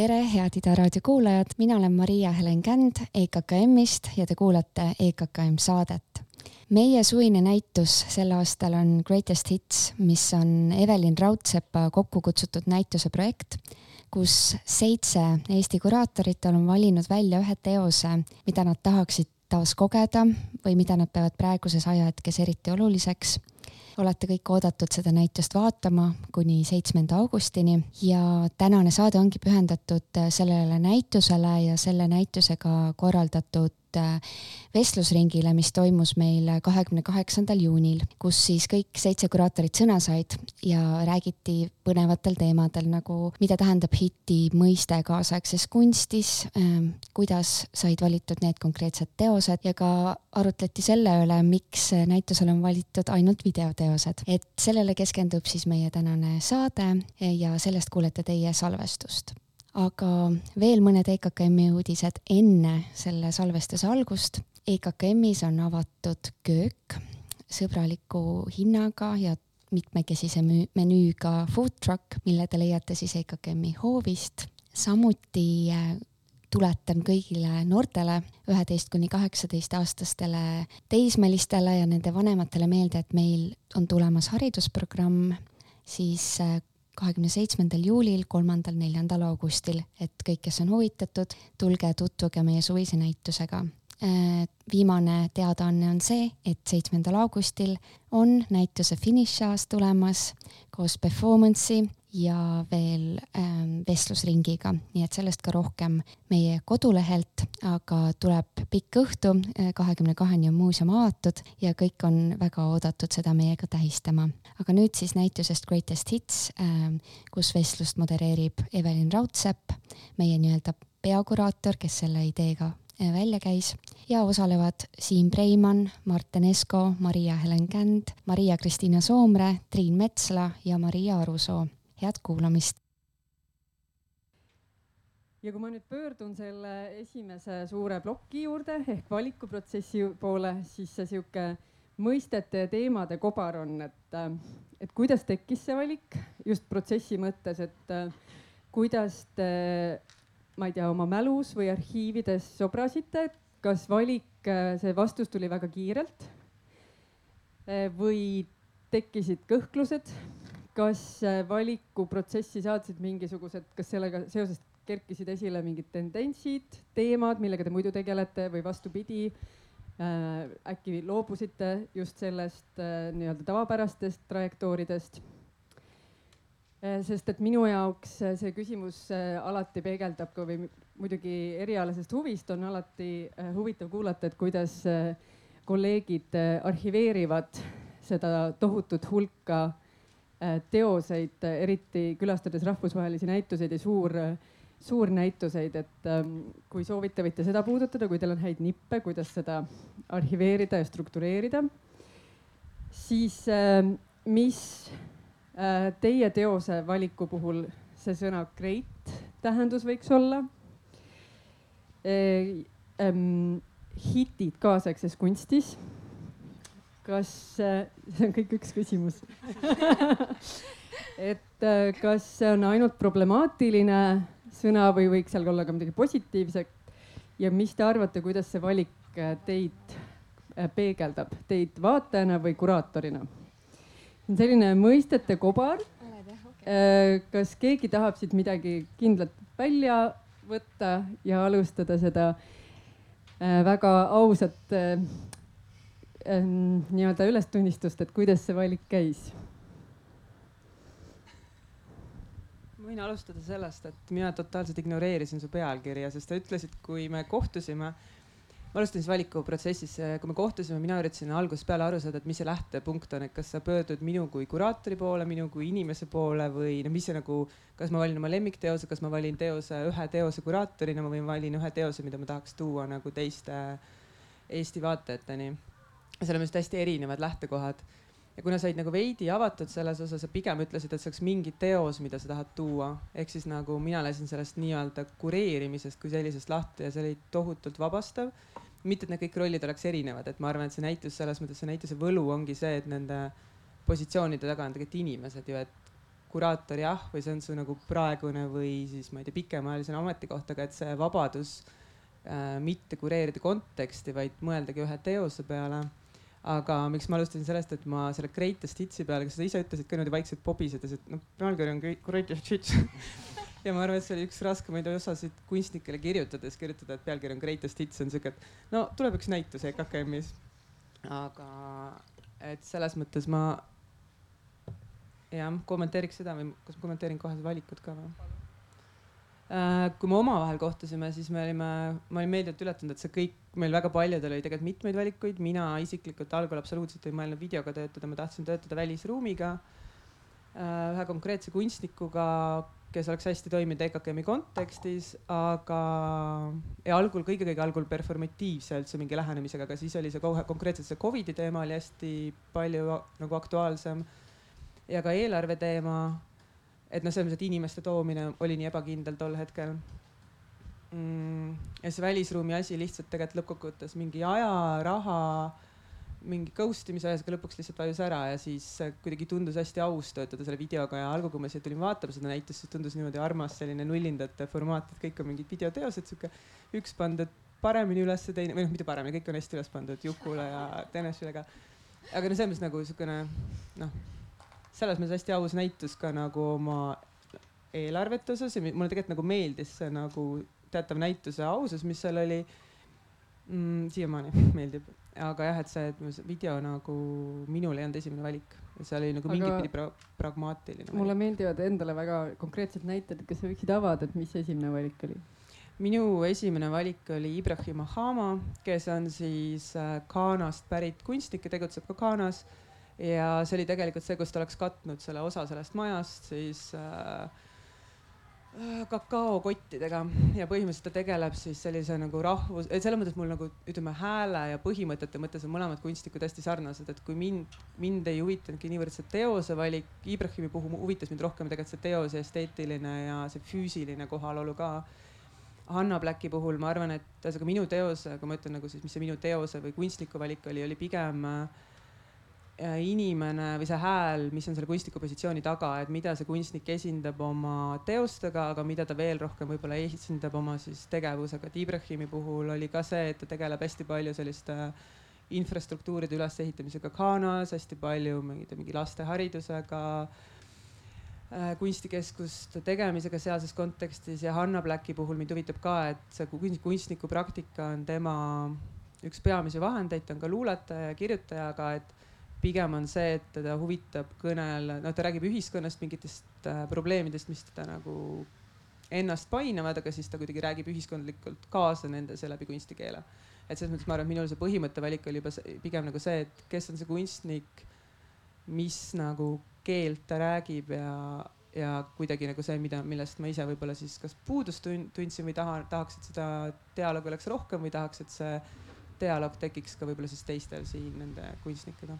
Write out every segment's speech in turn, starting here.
tere, head Ida raadio kuulajad, mina olen Maria-Helen Känd EKKM-ist ja te kuulate EKKM saadet. meie suvine näitus sel aastal on Greatest Hits, mis on Evelin Raudsepa kokku kutsutud näituse projekt, kus seitse Eesti kuraatorit on valinud välja ühe teose, mida nad tahaksid taas kogeda või mida nad peavad praeguses ajahetkes eriti oluliseks olete kõik oodatud seda näitust vaatama kuni seitsmenda augustini. Ja tänane saade ongi pühendatud sellele näitusele ja selle näitusega korraldatud Äh, vestlusringile, mis toimus meil kahekümne kaheksandal juunil, kus siis kõik seitse kuraatorit sõna said ja räägiti põnevatel teemadel nagu, mida tähendab hiti mõiste kaasaegses kunstis, ähm, kuidas said valitud need konkreetsed teosed ja ka arutleti selle üle, miks näitusele on valitud ainult videoteosed. et sellele keskendub siis meie tänane saade ja sellest kuulete teie salvestust aga veel mõned EKKM-i uudised enne selle salvestuse algust. EKKM-is on avatud köök sõbraliku hinnaga ja mitmekesise menüüga food truck, mille te leiate siis EKKM-i hoovist. samuti äh, tuletan kõigile noortele, üheteist kuni kaheksateist aastastele teismelistele ja nende vanematele meelde, et meil on tulemas haridusprogramm siis äh, kahekümne seitsmendal juulil, kolmandal, neljandal augustil, et kõik, kes on huvitatud, tulge tutvuge meie suvise näitusega. Äh, viimane teadaanne on see, et seitsmendal augustil on näituse finišaas tulemas koos performance'i ja veel ähm, vestlusringiga, nii et sellest ka rohkem meie kodulehelt, aga tuleb pikk õhtu, äh, kahekümne kaheni on muuseum avatud ja kõik on väga oodatud seda meiega tähistama. aga nüüd siis näitusest Greatest Hits ähm,, kus vestlust modereerib Evelin Raudsepp, meie nii-öelda peakuraator, kes selle ideega välja käis ja osalevad Siim Preimann, Marten Esko, Maria-Helen Känd, Maria-Kristiina Soomre, Triin Metsla ja Maria Arusoo head kuulamist. ja kui ma nüüd pöördun selle esimese suure ploki juurde ehk valikuprotsessi poole, siis see sihuke mõistete ja teemade kobar on, et, et kuidas tekkis see valik just protsessi mõttes, et kuidas te, ma ei tea, oma mälus või arhiivides sobrasite, kas valik, see vastus tuli väga kiirelt? Või tekkisid kõhklused? Kas äh, valikuprotsessi saatsid mingisugused, kas sellega seoses kerkisid esile mingid tendentsid, teemad, millega te muidu tegelete või vastupidi? Äh,, äkki loobusite just sellest äh, nii-öelda tavapärastest trajektooridest äh,? Sest et minu jaoks äh, see küsimus äh, alati peegeldab ka või muidugi erialasest huvist on alati huvitav kuulata, et kuidas kolleegid arhiveerivad seda tohutut hulka Äh, teoseid, eriti külastades rahvusvahelisi näituseid ja suur, suurnäituseid, et ähm, kui soovite, võite seda puudutada, kui teil on häid nippe, kuidas seda arhiveerida ja struktureerida. siis mis äh, teie teose valiku puhul see sõna great tähendus võiks olla? Äh, ähm, hitid kaasaegses kunstis kas, äh, see on kõik üks küsimus et äh, kas see on ainult problemaatiline sõna või võiks seal olla ka midagi positiivset? ja mis te arvate, kuidas see valik äh, teid peegeldab, teid vaatajana või kuraatorina? See on selline mõistete kobar. kas keegi tahab siit midagi kindlat välja võtta ja alustada seda väga ausat ähm, nii-öelda ülestunnistust, et kuidas see valik käis? ma võin alustada sellest, et mina totaalselt ignoreerisin su pealkirja, sest sa ütlesid, kui me kohtusime, ma alustasin siis valikuprotsessis, kui me kohtusime, mina üritasin algusest peale aru saada, et mis see lähtepunkt on, et kas sa pöördud minu kui kuraatori poole, minu kui inimese poole või no mis see nagu, kas ma valin oma lemmikteose, kas ma valin teose, ühe teose kuraatorina või ma valin ühe teose, mida ma tahaks tuua nagu teiste Eesti vaatajateni seal on vist hästi erinevad lähtekohad. Ja kuna sa olid nagu veidi avatud selles osas ja pigem ütlesid, et see oleks mingi teos, mida sa tahad tuua, ehk siis nagu mina lasin sellest nii-öelda kureerimisest kui sellisest lahti ja see oli tohutult vabastav. mitte, et need kõik rollid oleks erinevad, et ma arvan, et see näitus selles mõttes, see näituse võlu ongi see, et nende positsioonide taga on tegelikult inimesed ju, et kuraator jah, või see on su nagu praegune või siis ma ei tea, pikemaajalisene ametikoht, aga et see vabadus äh, mitte kureerida konteksti, vaid mõeldagi ühe teose peale. Aga miks ma alustasin sellest, et ma selle Greatest Hitsi peale, kas sa ise ütlesid ka niimoodi vaikselt pobisedes, et noh, pealkiri on Greatest Hits ja ma arvan, et see oli üks raskemaid osasid kunstnikele kirjutades, kirjutada, et pealkiri on Greatest Hits on siuke, et no tuleb üks näitus EKKM-is. aga et selles mõttes ma jah, kommenteeriks seda või kas kommenteerin kohe valikut ka või? Äh, kui me omavahel kohtusime, siis me olime, ma olin meeldivalt üllatunud, et see kõik, meil väga paljudel oli tegelikult mitmeid valikuid, mina isiklikult algul absoluutselt ei mõelnud videoga töötada, ma tahtsin töötada välisruumiga. Äh, ühe konkreetse kunstnikuga, kes oleks hästi toiminud EKKM-i kontekstis, aga ja algul kõige-kõige algul performatiivse üldse mingi lähenemisega, aga siis oli see kohe konkreetselt see Covidi teema oli hästi palju nagu aktuaalsem. ja ka eelarve teema. Et noh, selles mõttes, et inimeste toomine oli nii ebakindel tol hetkel mm,. ja see välisruumi asi lihtsalt tegelikult lõppkokkuvõttes mingi aja, raha mingi ghost imise ajas, aga lõpuks lihtsalt vajus ära ja siis kuidagi tundus hästi aus töötada selle videoga ja algul, kui ma siia tulin vaatama seda näitust, siis tundus niimoodi armas selline nullindate formaat, et kõik on mingid videoteosed, sihuke üks pandud paremini ülesse, teine või noh, mitte paremini, kõik on hästi üles pandud Jukule ja Tenesile ka. aga no selles mõttes nagu sihukene noh, selles mõttes hästi aus näitus ka nagu oma eelarvete osas ja mulle tegelikult nagu meeldis see nagu teatav näituse ausus, mis seal oli mm,. siiamaani meeldib aga jah, et see, et video nagu minul ei olnud esimene valik, seal oli nagu mingit pidi pra pragmaatiline. mulle meeldivad endale väga konkreetsed näited, kas sa võiksid avada, et mis esimene valik oli? minu esimene valik oli Ibrahim Ahama, kes on siis äh, Ghanast pärit kunstnik ja tegutseb ka Ghanas. Ja see oli tegelikult see, kus ta oleks katnud selle osa sellest majast, siis äh, kakaokottidega ja põhimõtteliselt ta tegeleb siis sellise nagu rahvus, et selles mõttes mul nagu ütleme hääle ja põhimõtete mõttes on mõlemad kunstnikud hästi sarnased, et kui mind, mind ei huvitanudki niivõrd see teose valik, Ibrahimi puhul huvitas mind rohkem tegelikult see teose esteetiline ja see füüsiline kohalolu ka. Hanna Blacki puhul ma arvan, et ühesõnaga minu teos, kui ma ütlen nagu siis, mis see minu teose või kunstniku valik oli, oli pigem äh, inimene või see hääl, mis on selle kunstniku positsiooni taga, et mida see kunstnik esindab oma teostega, aga mida ta veel rohkem võib-olla esindab oma siis tegevusega. et Ibrahimi puhul oli ka see, et ta tegeleb hästi palju selliste infrastruktuuride ülesehitamisega Ghanas, hästi palju mingi, mingi laste haridusega äh, kunstikeskuste tegemisega sealses kontekstis ja Hanna Blacki puhul mind huvitab ka, et see kunstniku praktika on tema üks peamisi vahendeid, ta on ka luuletaja ja kirjutaja, aga et pigem on see, et teda huvitab kõnel, noh, ta räägib ühiskonnast mingitest äh, probleemidest, mis teda nagu ennast painavad, aga siis ta kuidagi räägib ühiskondlikult kaasa nende seeläbi kunstikeele. et selles mõttes ma arvan, et minul see põhimõttevalik oli juba pigem nagu see, et kes on see kunstnik, mis nagu keelt ta räägib ja, ja kuidagi nagu see, mida, millest ma ise võib-olla siis kas puudust tundsin või taha, tahaks, et seda dialoogi oleks rohkem või tahaks, et see dialoog tekiks ka võib-olla siis teistel siin nende kunstnikega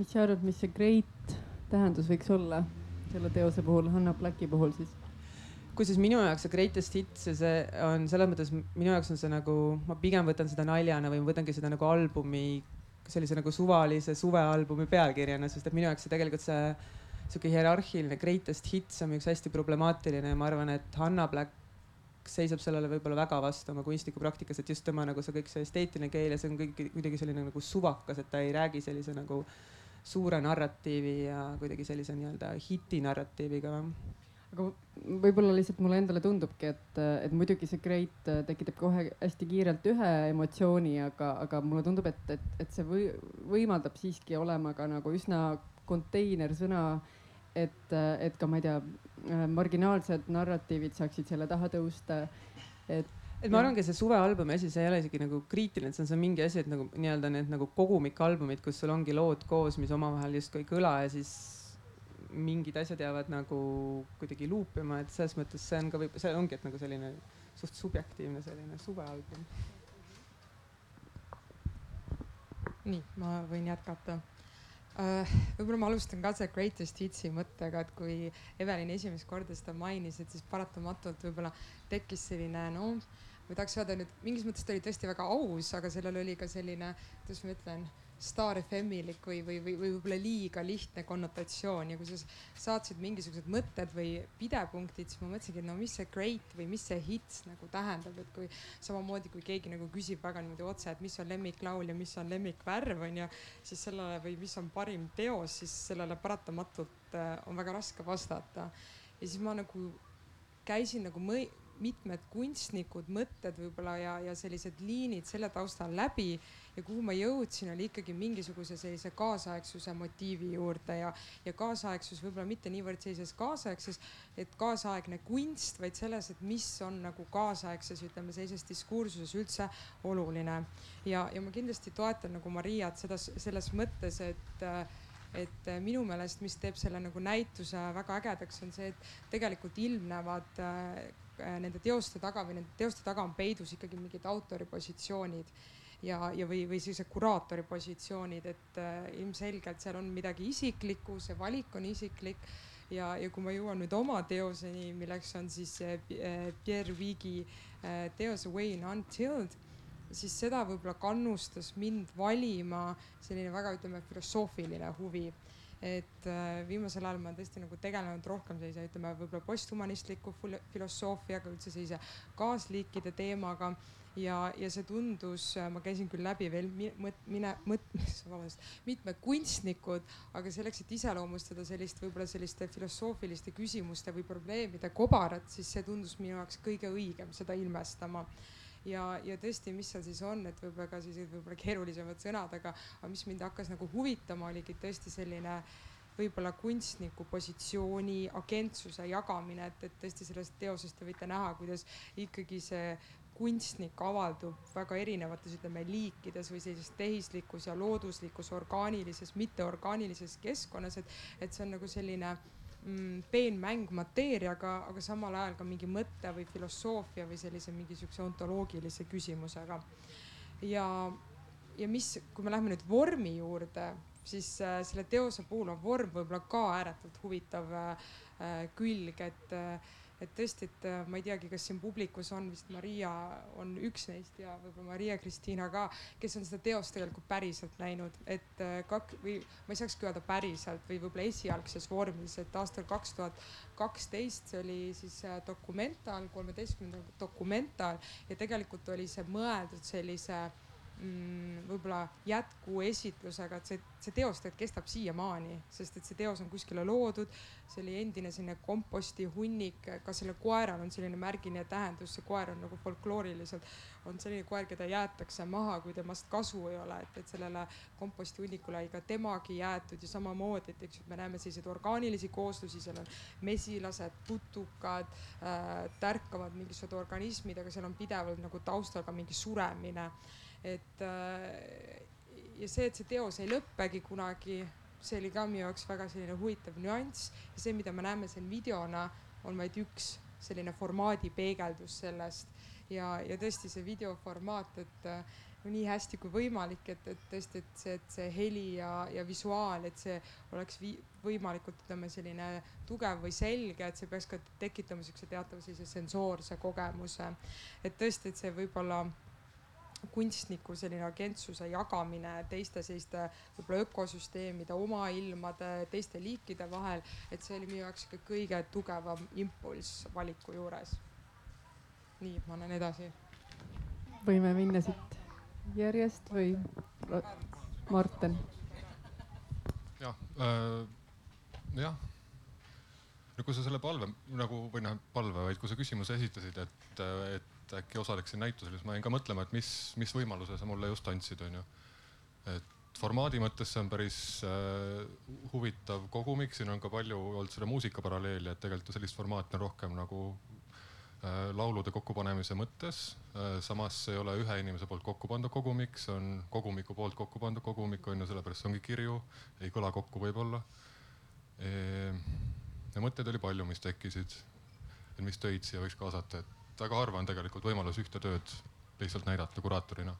mis sa arvad, mis see great tähendus võiks olla selle teose puhul, Hanna Blacki puhul siis? kusjuures minu jaoks see greatest hits see on selles mõttes minu jaoks on see nagu, ma pigem võtan seda naljana või võtangi seda nagu albumi, sellise nagu suvalise suvealbumi pealkirjana, sest et minu jaoks see tegelikult see sihuke hierarhiline greatest hits on üks hästi problemaatiline ja ma arvan, et Hanna Black seisab sellele võib-olla väga vastu oma kunstnikupraktikas, et just tema nagu see kõik see esteetiline keel ja see on kõik kuidagi selline nagu suvakas, et ta ei räägi sellise nagu äh, suure narratiivi ja kuidagi sellise nii-öelda hiti narratiiviga aga võib-olla lihtsalt mulle endale tundubki, et, et muidugi see Great tekitab kohe hästi kiirelt ühe emotsiooni, aga, aga mulle tundub, et, et, et see või, võimaldab siiski olema ka nagu üsna konteinersõna. et, et ka ma ei tea, marginaalsed narratiivid saaksid selle taha tõusta. et et ma arvangi, see suvealbumi asi, see ei ole isegi nagu kriitiline, see on, see on mingi asi, et nagu nii-öelda need nagu kogumikalbumid, kus sul ongi lood koos, mis omavahel justkui ei kõla ja siis mingid asjad jäävad nagu kuidagi luupima, et selles mõttes see on ka võib, see ongi, et nagu selline suht subjektiivne selline suvealbum. nii, ma võin jätkata Uh, võib-olla ma alustan ka see greatest hitsi mõttega, et kui Evelin esimest korda seda mainis, et siis paratamatult võib-olla tekkis selline noh, ma tahaks öelda nüüd mingis mõttes ta oli tõesti väga aus, aga sellel oli ka selline, kuidas ma ütlen, Star FM-ilik või, või, või, või võib-olla liiga lihtne konnotatsioon ja kui sa saatsid mingisugused mõtted või pidepunktid, siis ma mõtlesingi, et no mis see great või mis see hits nagu tähendab, et kui samamoodi kui keegi nagu küsib väga niimoodi otse, et mis on lemmiklaul ja mis on lemmikvärv on ju, siis sellele või mis on parim teos, siis sellele paratamatult äh, on väga raske vastata. ja siis ma nagu käisin nagu mõi-, mitmed kunstnikud, mõtted võib-olla ja, ja sellised liinid selle taustal läbi ja kuhu ma jõudsin, oli ikkagi mingisuguse sellise kaasaegsuse motiivi juurde ja, ja kaasaegsus võib-olla mitte niivõrd sellises kaasaegses, et kaasaegne kunst, vaid selles, et mis on nagu kaasaegses, ütleme sellises diskursuses üldse oluline. ja, ja ma kindlasti toetan nagu Mariat seda selles mõttes, et et minu meelest, mis teeb selle nagu näituse väga ägedaks, on see, et tegelikult ilmnevad nende teoste taga või nende teoste taga on peidus ikkagi mingid autori positsioonid ja, ja või, või sellised kuraatori positsioonid, et äh, ilmselgelt seal on midagi isiklikku, see valik on isiklik. Ja, ja kui ma jõuan nüüd oma teoseni, milleks on siis äh, äh Pierre Wigi äh, teos Wayne Untilled, siis seda võib-olla kannustas mind valima selline väga, ütleme, filosoofiline huvi et äh, viimasel ajal ma olen tõesti nagu tegelenud rohkem sellise, ütleme võib-olla posthumanistliku filosoofiaga, üldse sellise kaasliikide teemaga. Ja, ja see tundus, äh, ma käisin küll läbi veel mõt-, mine, mõt-, vabandust, mitmed kunstnikud, aga selleks, et iseloomustada sellist võib-olla selliste filosoofiliste küsimuste või probleemide kobarat, siis see tundus minu jaoks kõige õigem seda ilmestama ja, ja tõesti, mis seal siis on, et võib-olla ka sellised võib-olla keerulisemad sõnad, aga, aga mis mind hakkas nagu huvitama, oligi tõesti selline võib-olla kunstniku positsiooni agentsuse jagamine, et, et tõesti sellest teosest te võite näha, kuidas ikkagi see kunstnik avaldub väga erinevates, ütleme liikides või sellises tehislikus ja looduslikus, orgaanilises, mitteorgaanilises keskkonnas, et, et see on nagu selline peenmäng mateeriaga, aga samal ajal ka mingi mõtte või filosoofia või sellise mingi sihukese ontoloogilise küsimusega. ja, ja mis, kui me läheme nüüd vormi juurde, siis äh, selle teose puhul on vorm võib-olla ka ääretult huvitav äh, külg, et äh, et tõesti, et äh, ma ei teagi, kas siin publikus on vist Maria on üks neist ja võib-olla Maria-Kristiina ka, kes on seda teost tegelikult päriselt näinud, et äh, kak- või ma ei saakski öelda päriselt või võib-olla esialgses vormis, et aastal kaks tuhat kaksteist, see oli siis äh, dokumentaal, kolmeteistkümnendal dokumentaal ja tegelikult oli see mõeldud sellise võib-olla jätkuesitlusega, et see, see teos tegelikult kestab siiamaani, sest et see teos on kuskile loodud. see oli endine selline kompostihunnik, ka sellel koeral on selline märgiline tähendus, see koer on nagu folklooriliselt on selline koer, keda jäetakse maha, kui temast kasu ei ole, et, et sellele kompostihunnikule ei ka temagi jäetud ja samamoodi, et eks me näeme selliseid orgaanilisi kooslusi, seal on mesilased, putukad äh,, tärkavad mingisugused organismid, aga seal on pidevalt nagu taustal ka mingi suremine et äh, ja see, et see teos ei lõppegi kunagi, see oli ka minu jaoks väga selline huvitav nüanss ja see, mida me näeme siin videona, on vaid üks selline formaadi peegeldus sellest ja, ja tõesti see videoformaat, et äh, nii hästi kui võimalik, et, et tõesti, et see, et see heli ja, ja visuaal, et see oleks vi, võimalikult ütleme selline tugev või selge, et see peaks ka tekitama siukse teatava sellise sensoorse kogemuse. et tõesti, et see võib-olla kunstniku selline agentsuse jagamine teiste selliste võib-olla ökosüsteemide, oma ilmade, teiste liikide vahel, et see oli minu jaoks ikka kõige tugevam impulss valiku juures. nii, ma annan edasi. võime minna siit järjest või Marten? jah äh,, jah no kui sa selle palve nagu või noh, palve, vaid kui sa küsimuse esitasid, et, et et äkki osaleksin näitusel, siis ma jäin ka mõtlema, et mis, mis võimaluse sa mulle just andsid, onju. et formaadi mõttes see on päris äh, huvitav kogumik, siin on ka palju olnud selle muusika paralleeli, et tegelikult sellist formaati on rohkem nagu äh, laulude kokkupanemise mõttes äh,. samas see ei ole ühe inimese poolt kokku pandud kogumik, see on kogumiku poolt kokku pandud kogumik on ju, sellepärast ongi kirju, ei kõla kokku võib-olla e. ja mõtteid oli palju, mis tekkisid, et mis töid siia võiks kaasata, et väga harva on tegelikult võimalus ühte tööd lihtsalt näidata kuraatorina.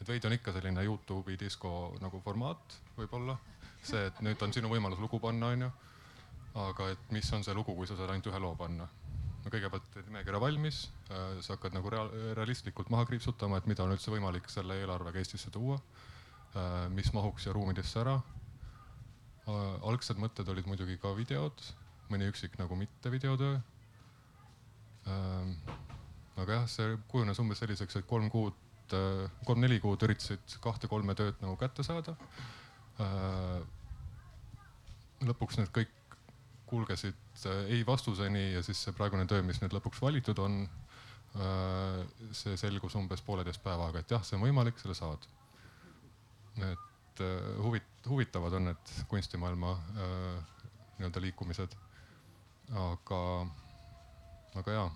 et veidi on ikka selline Youtube'i disko nagu formaat võib-olla, see, et nüüd on sinu võimalus lugu panna, onju. aga et mis on see lugu, kui sa saad ainult ühe loo panna? no kõigepealt teed nimekirja valmis, äh, sa hakkad nagu real, realistlikult maha kriipsutama, et mida on üldse võimalik selle eelarvega Eestisse tuua. mis mahuks siia ruumidesse ära. algsed mõtted olid muidugi ka videod, mõni üksik nagu mitte videotöö. Aga jah, see kujunes umbes selliseks, et kolm kuud, kolm-neli kuud üritasid kahte-kolme tööd nagu kätte saada. lõpuks need kõik kulgesid ei vastuseni ja siis see praegune töö, mis nüüd lõpuks valitud on Äh, see selgus umbes pooleteist päevaga, et jah, see on võimalik, selle saad. et äh, huvit-, huvitavad on need kunstimaailma äh, nii-öelda liikumised. aga, aga jaa.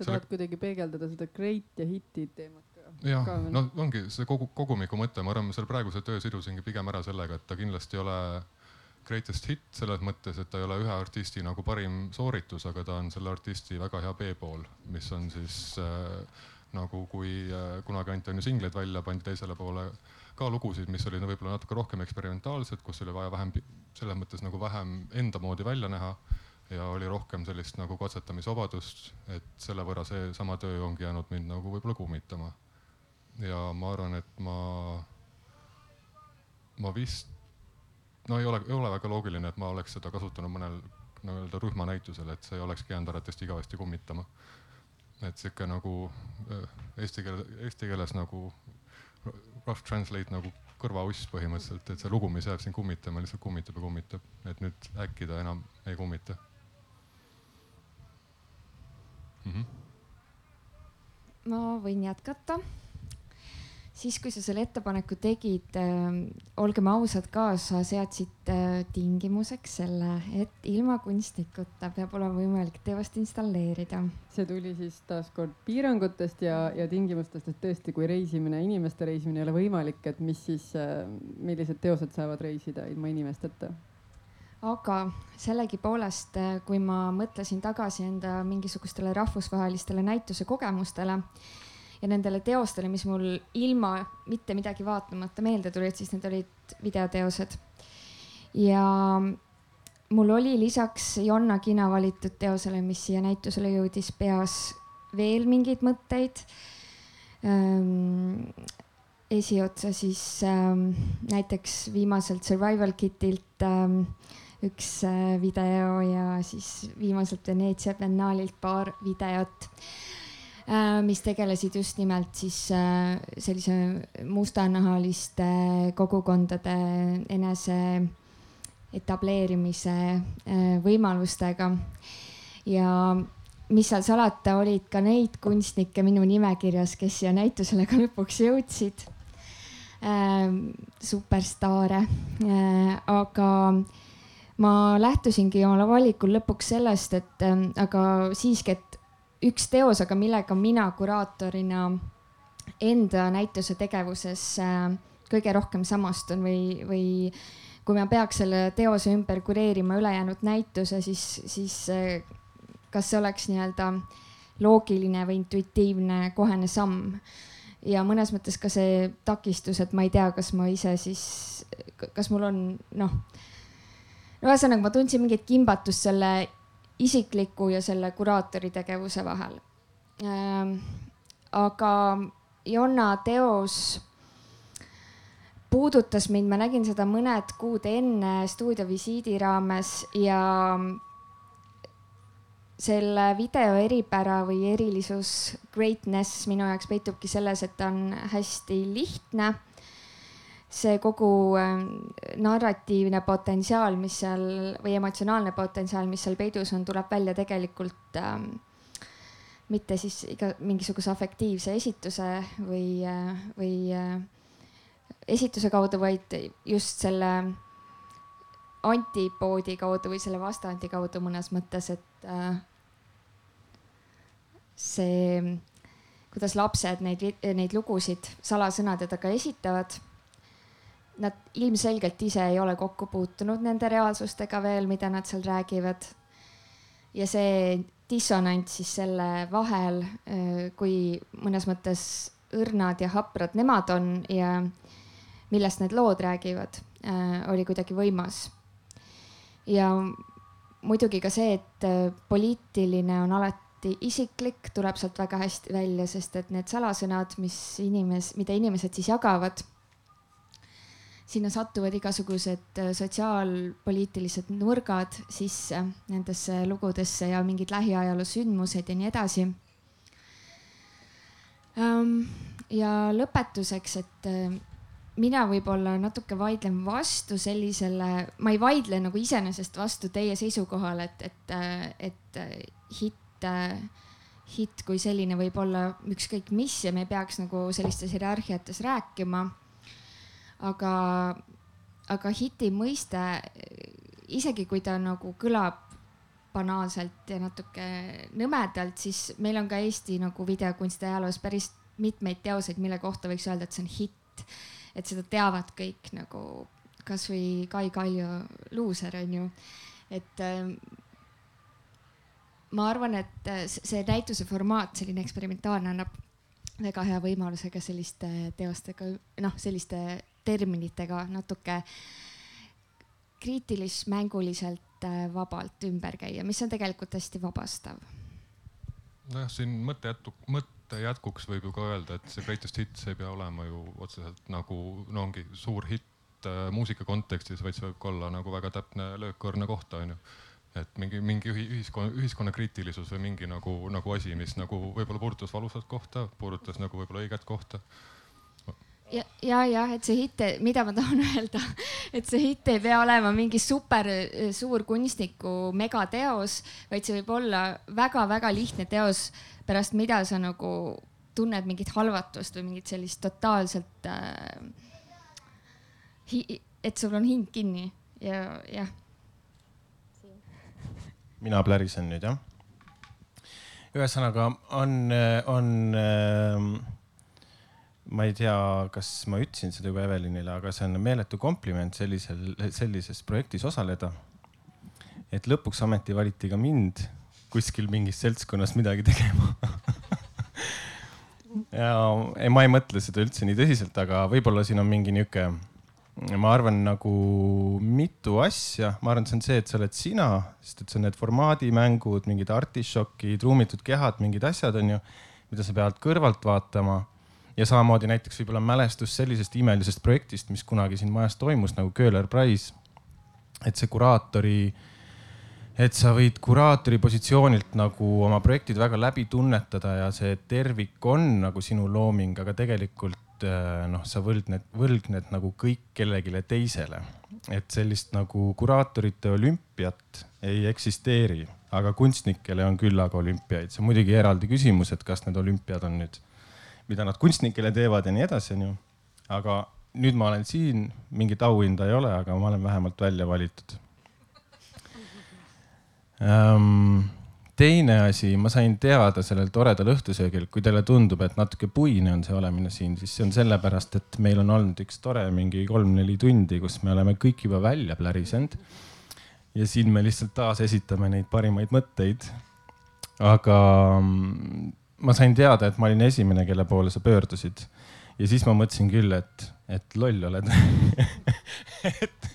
Sa tahad kuidagi peegeldada seda great ja hiti teemat ka? jah, no ongi see kogu, kogumiku mõte, ma arvan, ma selle praeguse töö sidusingi pigem ära sellega, et ta kindlasti ei ole greatest hit selles mõttes, et ta ei ole ühe artisti nagu parim sooritus, aga ta on selle artisti väga hea B-pool, mis on siis äh, nagu kui äh, kunagi anti on ju singleid välja, pandi teisele poole ka lugusid, mis olid võib-olla natuke rohkem eksperimentaalsed, kus oli vaja vähem selles mõttes nagu vähem enda moodi välja näha ja oli rohkem sellist nagu katsetamisvabadust, et selle võrra seesama töö ongi jäänud mind nagu võib-olla kummitama. ja ma arvan, et ma, ma vist no ei ole, ei ole väga loogiline, et ma oleks seda kasutanud mõnel nii-öelda no, rühmanäitusel, et see ei olekski jäänud arvatavasti igavesti kummitama. et sihuke nagu eesti keele, eesti keeles nagu rough translate nagu kõrvauss põhimõtteliselt, et see lugu, mis jääb siin kummitama, lihtsalt kummitab ja kummitab, et nüüd äkki ta enam ei kummita mm. -hmm. ma võin jätkata siis, kui sa selle ettepaneku tegid äh,, olgem ausad ka, sa seadsid äh, tingimuseks selle, et ilma kunstnikuta peab olema võimalik teost installeerida. see tuli siis taaskord piirangutest ja, ja tingimustest, et tõesti, kui reisimine, inimeste reisimine ei ole võimalik, et mis siis äh,, millised teosed saavad reisida ilma inimesteta aga sellegipoolest, äh, kui ma mõtlesin tagasi enda mingisugustele rahvusvahelistele näituse kogemustele ja nendele teostele, mis mul ilma mitte midagi vaatamata meelde tulid, siis need olid videoteosed. ja mul oli lisaks Jonna Kina valitud teosele, mis siia näitusele jõudis, peas veel mingeid mõtteid ähm, esiotsa siis ähm, näiteks viimaselt Survival Kitilt ähm, üks äh, video ja siis viimaselt Veneetsia biennaalilt paar videot Äh, mis tegelesid just nimelt siis äh, sellise mustanahaliste kogukondade enese etableerimise võimalustega. ja mis seal salata, olid ka neid kunstnikke minu nimekirjas, kes siia näitusele ka lõpuks jõudsid. superstaare, aga ma lähtusingi oma valikul lõpuks sellest, et aga siiski, et üks teos, aga millega mina kuraatorina enda näituse tegevuses äh, kõige rohkem samastun või, või kui ma peaks selle teose ümber kureerima ülejäänud näituse, siis, siis äh, kas see oleks nii-öelda loogiline või intuitiivne kohene samm. ja mõnes mõttes ka see takistus, et ma ei tea, kas ma ise siis, kas mul on noh, no ühesõnaga ma tundsin mingit kimbatust selle isikliku ja selle kuraatori tegevuse vahel. Ähm, aga Jonna teos puudutas mind, ma nägin seda mõned kuud enne stuudiovisiidi raames ja selle video eripära või erilisus, greatness minu jaoks peitubki selles, et ta on hästi lihtne see kogu ähm, narratiivne potentsiaal, mis seal või emotsionaalne potentsiaal, mis seal peidus on, tuleb välja tegelikult ähm, mitte siis iga mingisuguse afektiivse esituse või, äh, või äh, esituse kaudu, vaid just selle antipoodi kaudu või selle vastandi kaudu mõnes mõttes, et äh, see, kuidas lapsed neid, neid lugusid salasõnade taga esitavad nad ilmselgelt ise ei ole kokku puutunud nende reaalsustega veel, mida nad seal räägivad. ja see dissonants siis selle vahel, kui mõnes mõttes õrnad ja haprad nemad on ja millest need lood räägivad, oli kuidagi võimas. ja muidugi ka see, et poliitiline on alati isiklik, tuleb sealt väga hästi välja, sest et need salasõnad, mis inimes-, mida inimesed siis jagavad sinna satuvad igasugused äh, sotsiaalpoliitilised nurgad sisse nendesse lugudesse ja mingid lähiajaloo sündmused ja nii edasi. Ähm, ja lõpetuseks, et äh, mina võib-olla natuke vaidlen vastu sellisele, ma ei vaidle nagu iseenesest vastu teie seisukohale, et, et, äh, et hitt, hitt kui selline võib olla ükskõik mis ja me ei peaks nagu sellistes hierarhiates rääkima aga, aga hiti mõiste, isegi kui ta nagu kõlab banaalselt ja natuke nõmedalt, siis meil on ka Eesti nagu videokunsti ajaloos päris mitmeid teoseid, mille kohta võiks öelda, et see on hitt. et seda teavad kõik nagu kasvõi Kai Kaljo luuser on ju, et ähm, ma arvan, et see näituse formaat, selline eksperimentaalne annab väga hea võimaluse ka selliste teostega, noh, selliste terminitega natuke kriitilis-mänguliselt äh, vabalt ümber käia, mis on tegelikult hästi vabastav. nojah, siin mõtte jätku, mõtte jätkuks võib ju ka öelda, et see greatest hits ei pea olema ju otseselt nagu no ongi suur hitt äh, muusika kontekstis, vaid see võib ka olla nagu väga täpne löökõrne koht onju et mingi, mingi ühiskonna, ühiskonna kriitilisus või mingi nagu, nagu asi, mis nagu võib-olla puudutas valusat kohta, puudutas nagu võib-olla õiget kohta ja, ja, jah, et see hitt, mida ma tahan öelda, et see hitt ei pea olema mingi super eh, suur kunstniku megateos, vaid see võib olla väga-väga lihtne teos, pärast mida sa nagu tunned mingit halvatust või mingit sellist totaalselt äh,. et sul on hing kinni ja, jah. mina plärisen nüüd jah. ühesõnaga on, on äh, ma ei tea, kas ma ütlesin seda juba Evelinile, aga see on meeletu kompliment sellisel, sellises projektis osaleda. et lõpuks ometi valiti ka mind kuskil mingis seltskonnas midagi tegema. Ja ei, ma ei mõtle seda üldse nii tõsiselt, aga võib-olla siin on mingi nihuke, ma arvan nagu mitu asja, ma arvan, see on see, et sa oled sina, sest et see on need formaadimängud, mingid artišokid, ruumitud kehad, mingid asjad on ju, mida sa pead kõrvalt vaatama ja samamoodi näiteks võib-olla mälestus sellisest imelisest projektist, mis kunagi siin majas toimus nagu Köhler Prize. et see kuraatori, et sa võid kuraatori positsioonilt nagu oma projektid väga läbi tunnetada ja see tervik on nagu sinu looming, aga tegelikult äh, noh, sa võlgned, võlgned nagu kõik kellelegi teisele. et sellist nagu kuraatorite olümpiat ei eksisteeri, aga kunstnikele on küllaga olümpiaid, see on muidugi eraldi küsimus, et kas need olümpiad on nüüd mida nad kunstnikele teevad ja nii edasi, onju. aga nüüd ma olen siin, mingit auhinda ei ole, aga ma olen vähemalt välja valitud ähm, teine asi, ma sain teada sellel toredal õhtusöögil, kui teile tundub, et natuke puine on see olemine siin, siis see on sellepärast, et meil on olnud üks tore mingi kolm-neli tundi, kus me oleme kõik juba välja plärisenud. ja siin me lihtsalt taas esitame neid parimaid mõtteid. aga ma sain teada, et ma olin esimene, kelle poole sa pöördusid. ja siis ma mõtlesin küll, et, et loll oled. Et,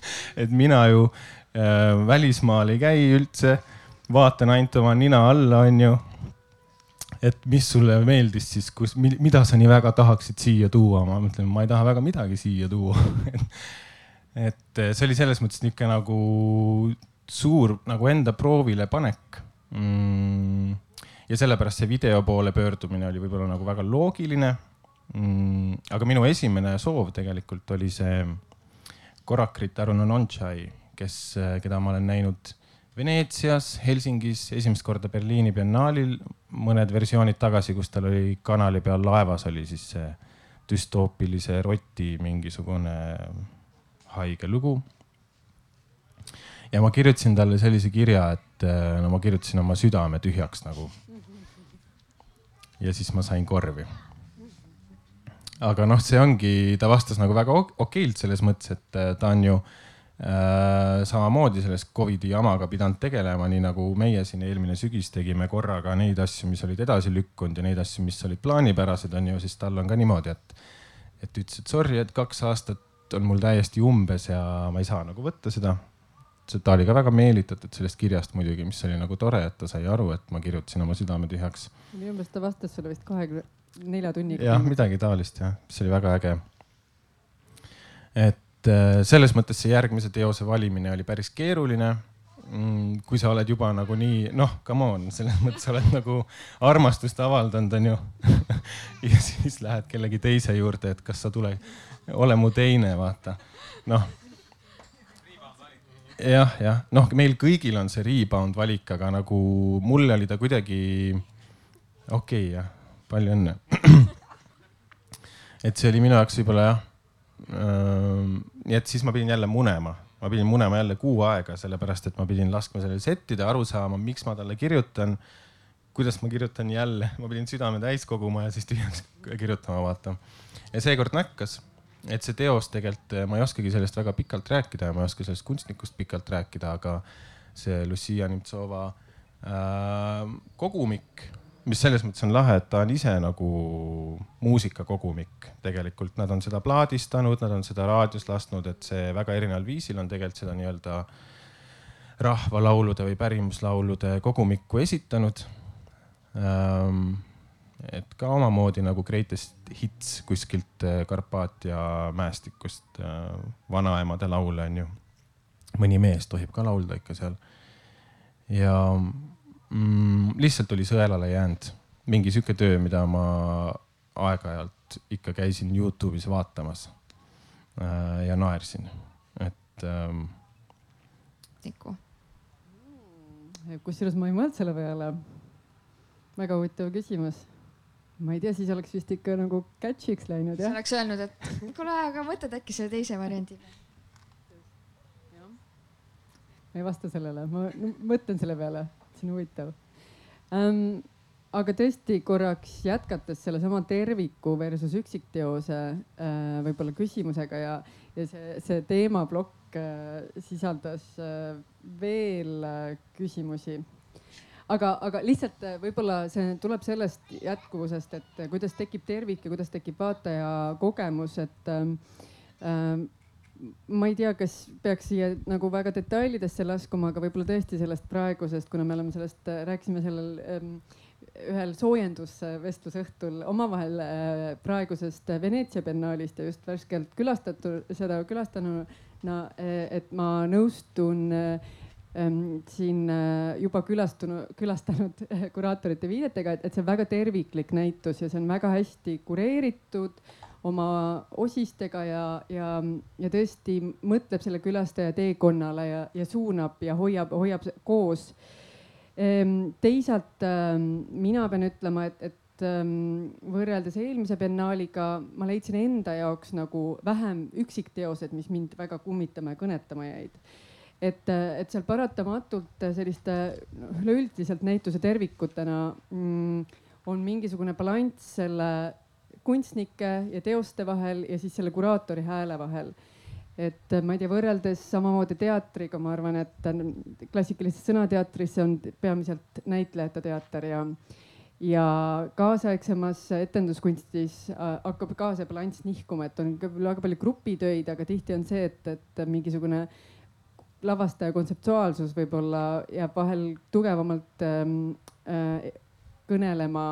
et mina ju äh, välismaal ei käi üldse, vaatan ainult oma nina alla, onju. et mis sulle meeldis siis, kus, mida sa nii väga tahaksid siia tuua, ma mõtlen, ma ei taha väga midagi siia tuua. Et see oli selles mõttes niisugune nagu suur nagu enda proovile panek. Mm ja sellepärast see video poole pöördumine oli võib-olla nagu väga loogiline mm,. aga minu esimene soov tegelikult oli see Korakrit Aruno Nonchai, kes, keda ma olen näinud Veneetsias, Helsingis, esimest korda Berliini biennaalil, mõned versioonid tagasi, kus tal oli kanali peal laevas oli siis see düstoopilise roti mingisugune haige lugu. ja ma kirjutasin talle sellise kirja, et no ma kirjutasin oma südame tühjaks nagu ja siis ma sain korvi. aga noh, see ongi, ta vastas nagu väga okeilt selles mõttes, et äh, ta on ju äh, samamoodi selles Covidi jamaga pidanud tegelema, nii nagu meie siin eelmine sügis tegime korraga neid asju, mis olid edasi lükkunud ja neid asju, mis olid plaanipärased, on ju, siis tal on ka niimoodi, et, et ütles, et sorry, et kaks aastat on mul täiesti umbes ja ma ei saa nagu võtta seda ta oli ka väga meelitatud sellest kirjast muidugi, mis oli nagu tore, et ta sai aru, et ma kirjutasin oma südame tühjaks. minu meelest ta vastas sulle vist kahekümne nelja tunniga. jah, midagi taolist jah, mis oli väga äge. et äh, selles mõttes see järgmise teose valimine oli päris keeruline mm, kui sa oled juba nagunii, noh, come on, selles mõttes oled nagu armastust avaldanud, onju ja siis lähed kellegi teise juurde, et kas sa tule, ole mu teine, vaata. noh. Jah, jah, noh, meil kõigil on see rebound valik, aga nagu mulle oli ta kuidagi okei okay, jah, palju õnne et see oli minu jaoks võib-olla jah. nii et siis ma pidin jälle munema, ma pidin munema jälle kuu aega, sellepärast et ma pidin laskma sellele settida, aru saama, miks ma talle kirjutan. kuidas ma kirjutan jälle, ma pidin südame täis koguma ja siis tühjaks kirjutama, vaata. ja seekord näkkas, et see teos tegelikult, ma ei oskagi sellest väga pikalt rääkida ja ma ei oska sellest kunstnikust pikalt rääkida, aga see Lucia Nimtsova äh, kogumik mis selles mõttes on lahe, et ta on ise nagu muusikakogumik tegelikult, nad on seda plaadistanud, nad on seda raadios lasknud, et see väga erineval viisil on tegelikult seda nii-öelda rahvalaulude või pärimuslaulude kogumikku esitanud ähm,. Et ka omamoodi nagu greatest hits kuskilt äh, Karpaatia mäestikust äh,, vanaemade laule on ju. mõni mees tohib ka laulda ikka seal. ja mm,? lihtsalt oli sõelale jäänud mingi sihuke töö, mida ma aeg-ajalt ikka käisin Youtube'is vaatamas äh, ja naersin, et ähm.... Tiku. kusjuures ma ei mõelnud selle peale. väga huvitav küsimus ma ei tea, siis oleks vist ikka nagu catch'iks läinud jah. sa oleks öelnud, et kuule, aga mõtled äkki selle teise variandi peale. ma ei vasta sellele, ma mõtlen selle peale see on huvitav ähm,. aga tõesti korraks jätkates sellesama terviku versus üksikteose äh, võib-olla küsimusega ja, ja see, see teemaplokk äh, sisaldas äh, veel äh, küsimusi aga, aga lihtsalt äh, võib-olla see tuleb sellest jätkuvusest, et äh, kuidas tekib tervik ja kuidas tekib vaataja kogemus, et ähm, ähm, ma ei tea, kas peaks siia nagu väga detailidesse laskuma, aga võib-olla tõesti sellest praegusest, kuna me oleme sellest, äh, rääkisime sellel ähm, ühel soojendusvestlusõhtul omavahel äh, praegusest Veneetsia biennaalist ja just värskelt külastatud, seda külastanuna, äh, et ma nõustun ähm, siin juba külastunud, külastanud kuraatorite viidetega, et, see on väga terviklik näitus ja see on väga hästi kureeritud oma osistega ja, ja, ja tõesti mõtleb selle külastaja teekonnale ja, ja suunab ja hoiab, hoiab koos. Ehm, teisalt ehm, mina pean ütlema, et, et ehm, võrreldes eelmise biennaaliga ma leidsin enda jaoks nagu vähem üksikteosed, mis mind väga kummitama ja kõnetama jäid et, et seal paratamatult selliste noh, üleüldiselt näituse tervikutena mm, on mingisugune balanss selle kunstnike ja teoste vahel ja siis selle kuraatori hääle vahel. et ma ei tea, võrreldes samamoodi teatriga, ma arvan, et klassikalises sõnateatris on peamiselt näitlejate teater ja ja kaasaegsemas etenduskunstis äh, hakkab ka see balanss nihkuma, et on küll väga palju grupitöid, aga tihti on see, et, et mingisugune lavastaja kontseptuaalsus võib-olla jääb vahel tugevamalt ähm, äh, kõnelema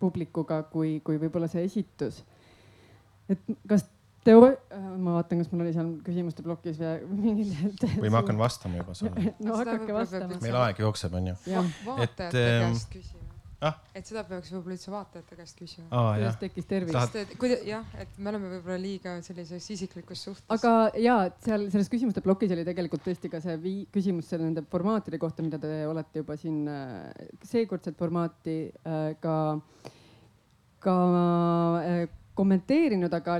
publikuga kui, kui võib-olla see esitus. et kas äh, ma vaatan, kas mul oli seal küsimuste plokis veel mingid. või ma hakkan vastama juba sulle no hakake vastama. meil aeg jookseb, onju. vaatajate ähm, käest küsima ah?. et seda peaks võib-olla üldse vaatajate käest küsima ah,. kuidas tekkis tervis Tahad...? kuida-, jah, et me oleme võib-olla liiga sellises isiklikus suhtes. aga ja, seal selles küsimuste plokis oli tegelikult tõesti ka see vii-, küsimus selle nende formaatide kohta, mida te olete juba siin äh, seekordset formaati äh, ka, ka äh, kommenteerinud, aga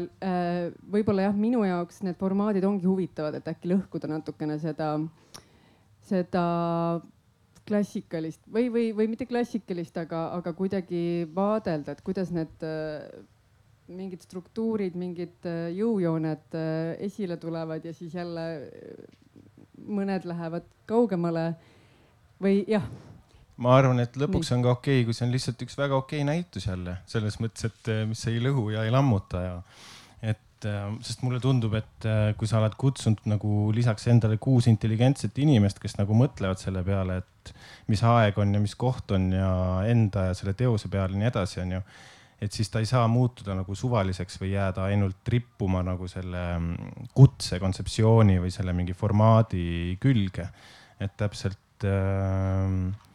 võib-olla jah, minu jaoks need formaadid ongi huvitavad, et äkki lõhkuda natukene seda, seda klassikalist või, või, või mitte klassikalist, aga, aga kuidagi vaadelda, et kuidas need äh, mingid struktuurid, mingid äh, jõujooned äh, esile tulevad ja siis jälle mõned lähevad kaugemale või jah. Ma arvan, et lõpuks on ka okei okay,, kui see on lihtsalt üks väga okei okay näitus jälle selles mõttes, et mis ei lõhu ja ei lammuta ja et äh, sest mulle tundub, et äh, kui sa oled kutsunud nagu lisaks endale kuus intelligentset inimest, kes nagu mõtlevad selle peale, et mis aeg on ja mis koht on ja enda ja selle teose peale ja nii edasi, onju. et siis ta ei saa muutuda nagu suvaliseks või jääda ainult rippuma nagu selle mm, kutse kontseptsiooni või selle mingi formaadi külge. et täpselt äh,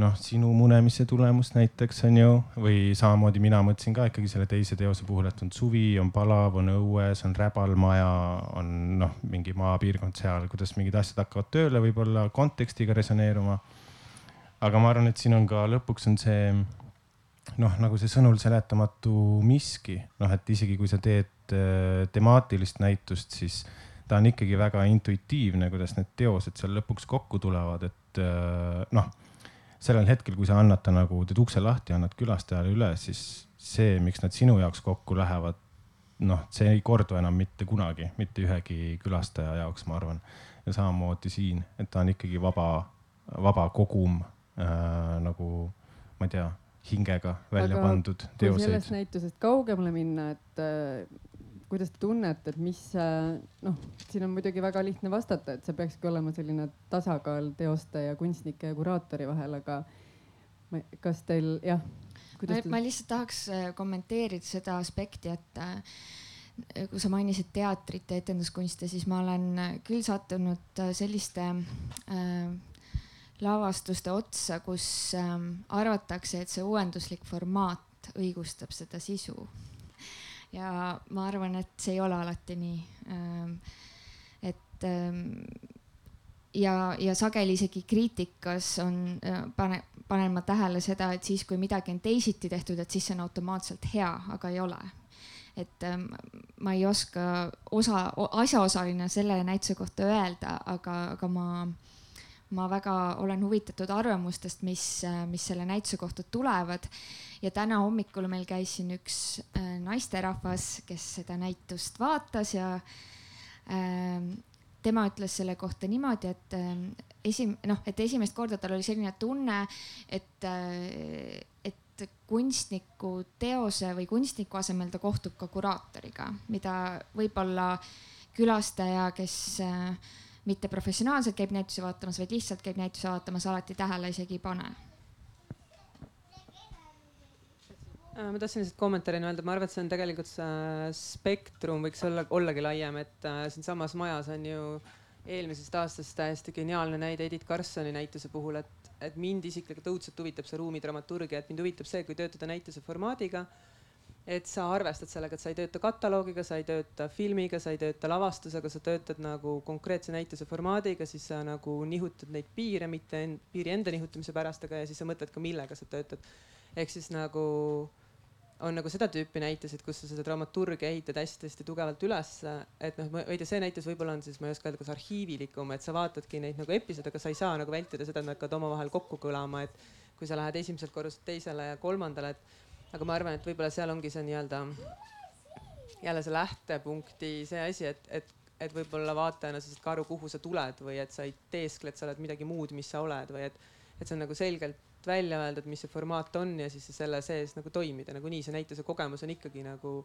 noh, sinu munemise tulemus näiteks on ju, või samamoodi mina mõtlesin ka ikkagi selle teise teose puhul, et on suvi, on palav, on õues, on räbalmaja, on noh, mingi maapiirkond seal, kuidas mingid asjad hakkavad tööle võib-olla kontekstiga resoneeruma. aga ma arvan, et siin on ka lõpuks on see noh, nagu see sõnul seletamatu miski, noh, et isegi kui sa teed äh, temaatilist näitust, siis ta on ikkagi väga intuitiivne, kuidas need teosed seal lõpuks kokku tulevad, et äh, noh sellel hetkel, kui sa annad ta nagu, teed ukse lahti, annad külastajale üle, siis see, miks nad sinu jaoks kokku lähevad, noh, see ei kordu enam mitte kunagi, mitte ühegi külastaja jaoks, ma arvan. ja samamoodi siin, et ta on ikkagi vaba, vaba kogum äh, nagu, ma ei tea, hingega välja Aga pandud teoseid. sellest näitusest kaugemale minna, et äh, kuidas te tunnete, et mis noh, siin on muidugi väga lihtne vastata, et see peakski olema selline tasakaal teoste ja kunstnike ja kuraatori vahel, aga ma, kas teil jah? ma, te... ma lihtsalt tahaks äh, kommenteerida seda aspekti, et äh, kui sa mainisid teatrit ja etenduskunste, siis ma olen äh, küll sattunud selliste äh, lavastuste otsa, kus äh, arvatakse, et see uuenduslik formaat õigustab seda sisu ja ma arvan, et see ei ole alati nii. Ähm, et ähm, ja, ja sageli isegi kriitikas on, äh, pane, panen ma tähele seda, et siis, kui midagi on teisiti tehtud, et siis see on automaatselt hea, aga ei ole. et ähm, ma ei oska osa, asjaosaline selle näituse kohta öelda, aga, aga ma ma väga olen huvitatud arvamustest, mis, mis selle näituse kohta tulevad. ja täna hommikul meil käis siin üks äh, naisterahvas, kes seda näitust vaatas ja äh, tema ütles selle kohta niimoodi, et äh, esim-, noh, et esimest korda tal oli selline tunne, et äh,, et kunstniku teose või kunstniku asemel ta kohtub ka kuraatoriga, mida võib-olla külastaja, kes äh, mitte professionaalselt käib näitusi vaatamas, vaid lihtsalt käib näitusi vaatamas, alati tähele isegi ei pane. Äh, ma tahtsin lihtsalt kommentaarina öelda, ma arvan, et see on tegelikult see spektrum võiks olla, ollagi laiem, et äh, siinsamas majas on ju eelmisest aastast täiesti geniaalne näide Edith Karlssoni näituse puhul, et, et mind isiklikult õudselt huvitab see ruumi dramaturgia, et mind huvitab see, kui töötada näituse formaadiga et sa arvestad sellega, et sa ei tööta kataloogiga, sa ei tööta filmiga, sa ei tööta lavastusega, sa töötad nagu konkreetse näituse formaadiga, siis sa nagu nihutad neid piire, mitte en, piiri enda nihutamise pärast, aga ja siis sa mõtled ka, millega sa töötad. ehk siis nagu on nagu seda tüüpi näitused, kus sa seda dramaturgia ehitad hästi-hästi tugevalt ülesse, et noh, ma ei tea, see näitus võib-olla on siis, ma ei oska öelda, kas arhiivilikum, et sa vaatadki neid nagu episoode, aga sa ei saa nagu vältida seda, et nad hakkavad omavahel kokku kõlama, et kui sa lähed esimeselt korruselt teisele ja kolmandale, et aga ma arvan, et võib-olla seal ongi see nii-öelda jälle see lähtepunkti see asi, et, et, et võib-olla vaatajana sa saad ka aru, kuhu sa tuled või et sa ei teeskle, et sa oled midagi muud, mis sa oled või et, et see on nagu selgelt välja öeldud, mis see formaat on ja siis selle sees nagu toimida, nagunii see näituse kogemus on ikkagi nagu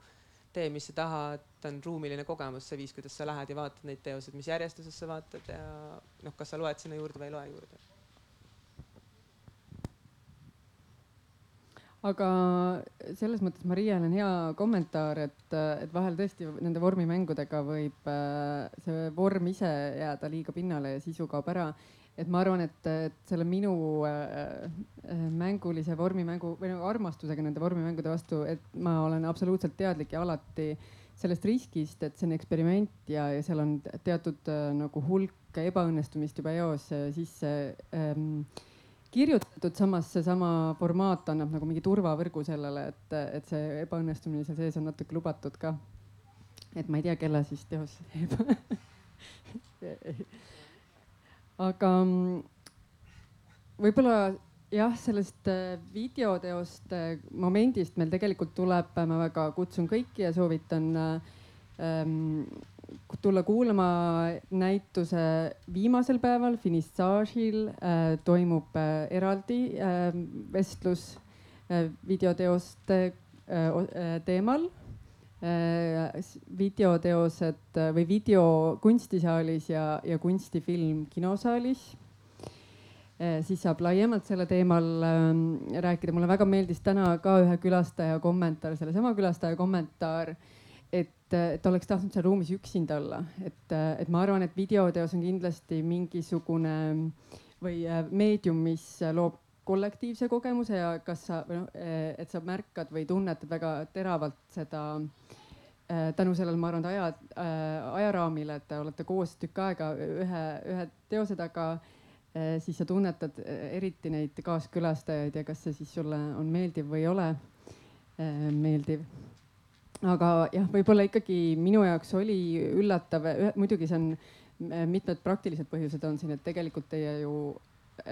tee, mis sa tahad, ta on ruumiline kogemus, see viis, kuidas sa lähed ja vaatad neid teoseid, mis järjestuses sa vaatad ja noh, kas sa loed sinna juurde või ei loe juurde aga selles mõttes Marial on hea kommentaar, et, et vahel tõesti nende vormimängudega võib äh, see vorm ise jääda liiga pinnale ja sisu kaob ära. et ma arvan, et, et selle minu äh, äh, mängulise vormimängu või nagu armastusega nende vormimängude vastu, et ma olen absoluutselt teadlik ja alati sellest riskist, et see on eksperiment ja, ja seal on teatud nagu hulk ebaõnnestumist juba eos sisse ähm, kirjutatud, samas seesama formaat annab nagu mingi turvavõrgu sellele, et, et see ebaõnnestumine seal sees on natuke lubatud ka. et ma ei tea, kelle siis teos teeb aga mm, võib-olla jah, sellest äh, videoteoste momendist meil tegelikult tuleb, ma väga kutsun kõiki ja soovitan ähm, tulla kuulama näituse viimasel päeval, finissaažil äh, toimub äh, eraldi äh, vestlus äh, videoteoste äh, äh teemal äh,. videoteosed äh, või video kunstisaalis ja, ja kunstifilm kinosaalis siis saab laiemalt selle teemal ähm, rääkida. mulle väga meeldis täna ka ühe külastaja kommentaar, sellesama külastaja kommentaar, et, et oleks tahtnud seal ruumis üksinda olla, et, et ma arvan, et videoteos on kindlasti mingisugune või meedium, mis loob kollektiivse kogemuse ja kas sa, või noh, et sa märkad või tunnetad väga teravalt seda äh, tänu sellele, ma arvan, aja äh,, ajaraamile, et te olete koos tükk aega ühe, ühe teose taga äh,, siis sa tunnetad äh, eriti neid kaaskülastajaid ja kas see siis sulle on meeldiv või ei ole äh, meeldiv. Aga jah, võib-olla ikkagi minu jaoks oli üllatav, muidugi see on mitmed praktilised põhjused on siin, et tegelikult teie ju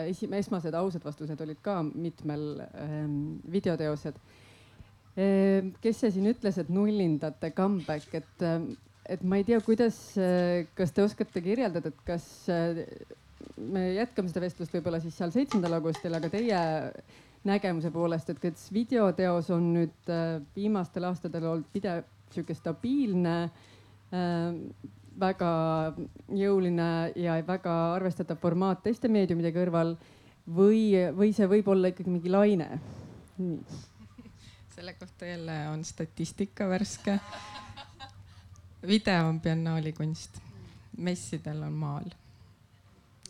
esi-, esmased ausad vastused olid ka mitmel ähm, videoteosed ähm,. kes see siin ütles, et nullindate comeback, et ähm,, et ma ei tea, kuidas äh,, kas te oskate kirjeldada, et kas äh, me jätkame seda vestlust võib-olla siis seal seitsmendal augustil, aga teie nägemuse poolest, et kas videoteos on nüüd äh, viimastel aastatel olnud pidev sihuke stabiilne äh, väga jõuline ja väga arvestatav formaat teiste meediumide kõrval või, või see võib olla ikkagi mingi laine? selle kohta jälle on statistika värske. video on biennaali kunst, messidel on maal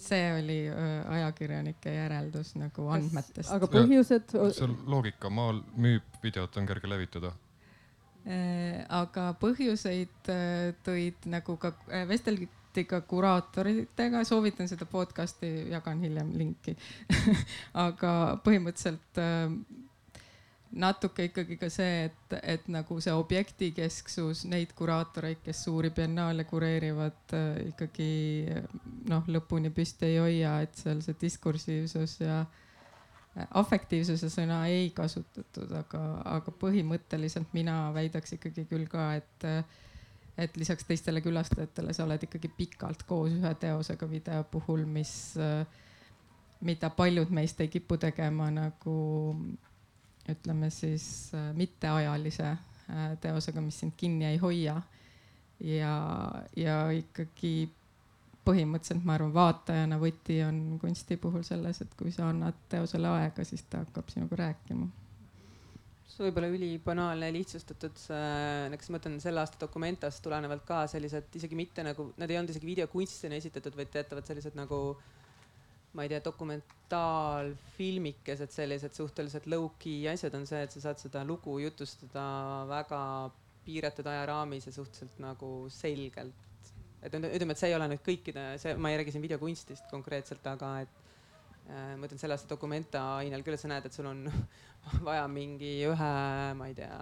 see oli ajakirjanike järeldus nagu andmetest. aga põhjused? see loogika, maal müüb, videot on kerge levitada aga põhjuseid tõid nagu ka, vesteldi ka kuraatoritega, soovitan seda podcast'i, jagan hiljem linki aga põhimõtteliselt natuke ikkagi ka see, et, et nagu see objektikesksus, neid kuraatoreid, kes suuri biennaale kureerivad, ikkagi noh, lõpuni püsti ei hoia, et seal see diskursiivsus ja äh, afektiivsuse sõna ei kasutatud, aga, aga põhimõtteliselt mina väidaks ikkagi küll ka, et, et lisaks teistele külastajatele, sa oled ikkagi pikalt koos ühe teosega video puhul, mis, mida paljud meist ei kipu tegema nagu ütleme siis mitteajalise teosega, mis sind kinni ei hoia. ja, ja ikkagi põhimõtteliselt ma arvan, vaatajana võti on kunsti puhul selles, et kui sa annad teosele aega, siis ta hakkab sinuga rääkima see võib olla ülibanaalne, lihtsustatud, näiteks ma mõtlen selle aasta Documentast tulenevalt ka sellised isegi mitte nagu, nad ei olnud isegi videokunstina esitatud, vaid teatavad sellised nagu ma ei tea, dokumentaalfilmikesed, sellised suhteliselt low-key asjad on see, et sa saad seda lugu jutustada väga piiratud ajaraamis ja suhteliselt nagu selgelt. Et ütleme, et see ei ole nüüd kõikide, see, ma ei räägi siin videokunstist konkreetselt, aga et äh, ma ütlen selle aasta Documenta ainel küll, et sa näed, et sul on vaja mingi ühe, ma ei tea,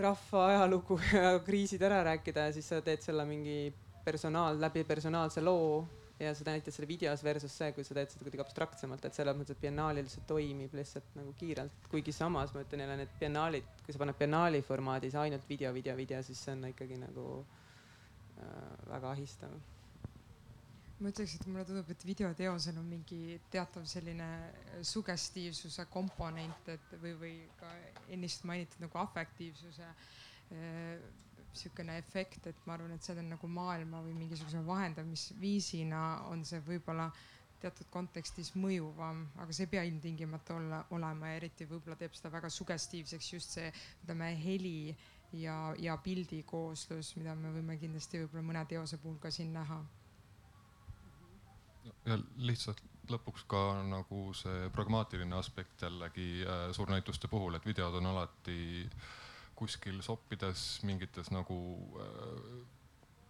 rahva ajalugu ja kriisid ära rääkida ja siis sa teed selle mingi personaal, läbi personaalse loo ja seda näitad selle videos versus see, kui sa teed seda kuidagi abstraktsemalt, et selles mõttes, et biennaalil see toimib lihtsalt nagu kiirelt, kuigi samas ma ütlen jälle need biennaalid, kui sa paned biennaali formaadis ainult video, video, video, siis see on ikkagi nagu Äh, väga ahistav. ma ütleks, et mulle tundub, et videoteosel on mingi teatav selline sugestiivsuse komponent, et või, või ka ennist mainitud nagu afektiivsuse äh, sihukene efekt, et ma arvan, et see on nagu maailma või mingisuguse vahendamisviisina on see võib-olla teatud kontekstis mõjuvam, aga see ei pea ilmtingimata olla, olema ja eriti võib-olla teeb seda väga sugestiivseks just see, ütleme, heli ja, ja pildi kooslus, mida me võime kindlasti võib-olla mõne teose puhul ka siin näha. ja lihtsalt lõpuks ka nagu see pragmaatiline aspekt jällegi äh, suurnäituste puhul, et videod on alati kuskil soppides mingites nagu äh,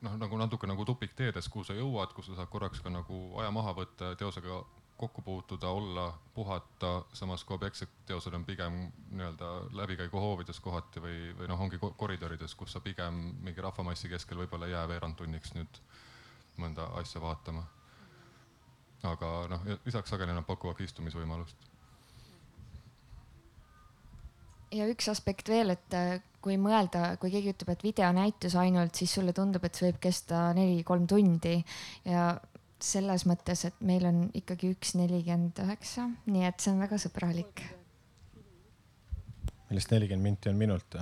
noh, nagu natuke nagu tupikteedes, kuhu sa jõuad, kus sa saad korraks ka nagu aja maha võtta ja teosega kokku puutuda, olla, puhata, samas kui objektsed teosed on pigem nii-öelda läbikäiguhoovides kohati või, või noh, ongi koridorides, kus sa pigem mingi rahvamassi keskel võib-olla ei jää veerand tunniks nüüd mõnda asja vaatama. aga noh, lisaks sageli nad pakuvad istumisvõimalust. Ja üks aspekt veel, et äh, kui mõelda, kui keegi ütleb, et videonäitus ainult, siis sulle tundub, et see võib kesta neli-kolm tundi ja selles mõttes, et meil on ikkagi üks nelikümmend üheksa, nii et see on väga sõbralik. millest nelikümmend minti on minut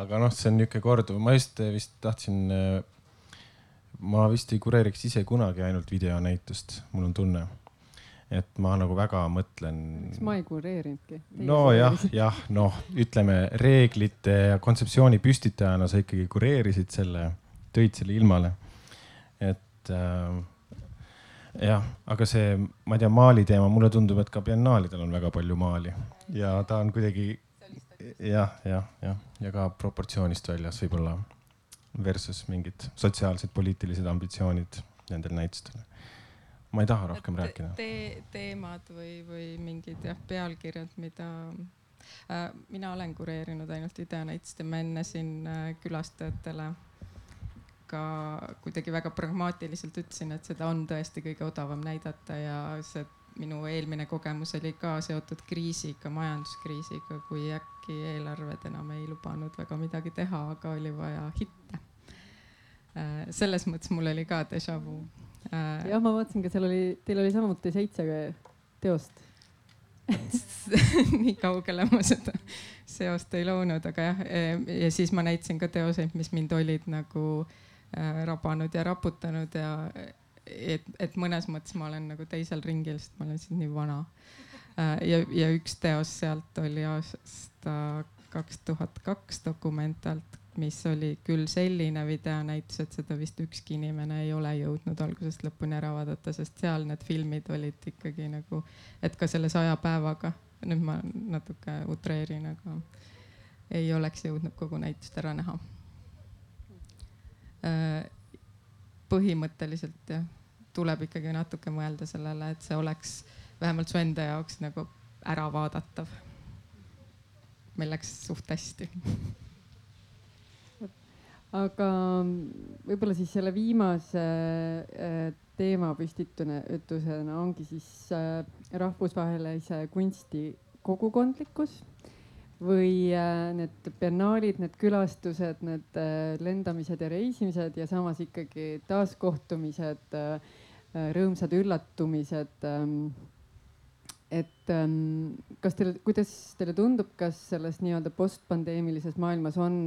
aga noh, see on niisugune korduv, ma just vist tahtsin äh, ma vist ei kureeriks ise kunagi ainult videonäitust, mul on tunne. Et ma nagu väga mõtlen. kas ma ei kureerinudki? nojah, jah, noh, ütleme reeglite ja kontseptsiooni püstitajana sa ikkagi kureerisid selle, tõid selle ilmale. et äh, jah, aga see, ma ei tea, maali teema, mulle tundub, et ka biennaalidel on väga palju maali ja ta on kuidagi jah, jah, jah, ja ka proportsioonist väljas võib-olla versus mingid sotsiaalsed, poliitilised ambitsioonid nendel näitustel. Ma ei taha rohkem te, rääkida te,. teemad või, või mingid jah, pealkirjad, mida äh, mina olen kureerinud ainult videonäitusi, ma enne siin äh, külastajatele ka kuidagi väga pragmaatiliselt ütlesin, et seda on tõesti kõige odavam näidata ja see minu eelmine kogemus oli ka seotud kriisiga, majanduskriisiga, kui äkki eelarved enam ei lubanud väga midagi teha, aga oli vaja hitte. Äh, selles mõttes mul oli ka déjà vu. Äh, jah, ma vaatasin ka seal oli, teil oli samuti seitse teost nii kaugele ma seda seost ei loonud, aga jah, ja siis ma näitasin ka teoseid, mis mind olid nagu äh, rabanud ja raputanud ja et, et mõnes mõttes ma olen nagu teisel ringil, sest ma olen siin nii vana. Äh, ja, ja üks teos sealt oli aasta kaks tuhat kaks dokumentalt, mis oli küll selline videonäitus, et seda vist ükski inimene ei ole jõudnud algusest lõpuni ära vaadata, sest seal need filmid olid ikkagi nagu, et ka selle saja päevaga, nüüd ma natuke utreerin, aga ei oleks jõudnud kogu näitust ära näha äh, põhimõtteliselt jah, tuleb ikkagi natuke mõelda sellele, et see oleks vähemalt su enda jaoks nagu ära vaadatav. meil läks suht hästi aga võib-olla siis selle viimase äh, teema püstitusena ongi siis äh, rahvusvahelise kunsti kogukondlikkus või äh, need biennaalid, need külastused, need äh, lendamised ja reisimised ja samas ikkagi taaskohtumised, äh, rõõmsad üllatumised. Ähm, et ähm, kas teile, kuidas teile tundub, kas selles nii-öelda postpandeemilises maailmas on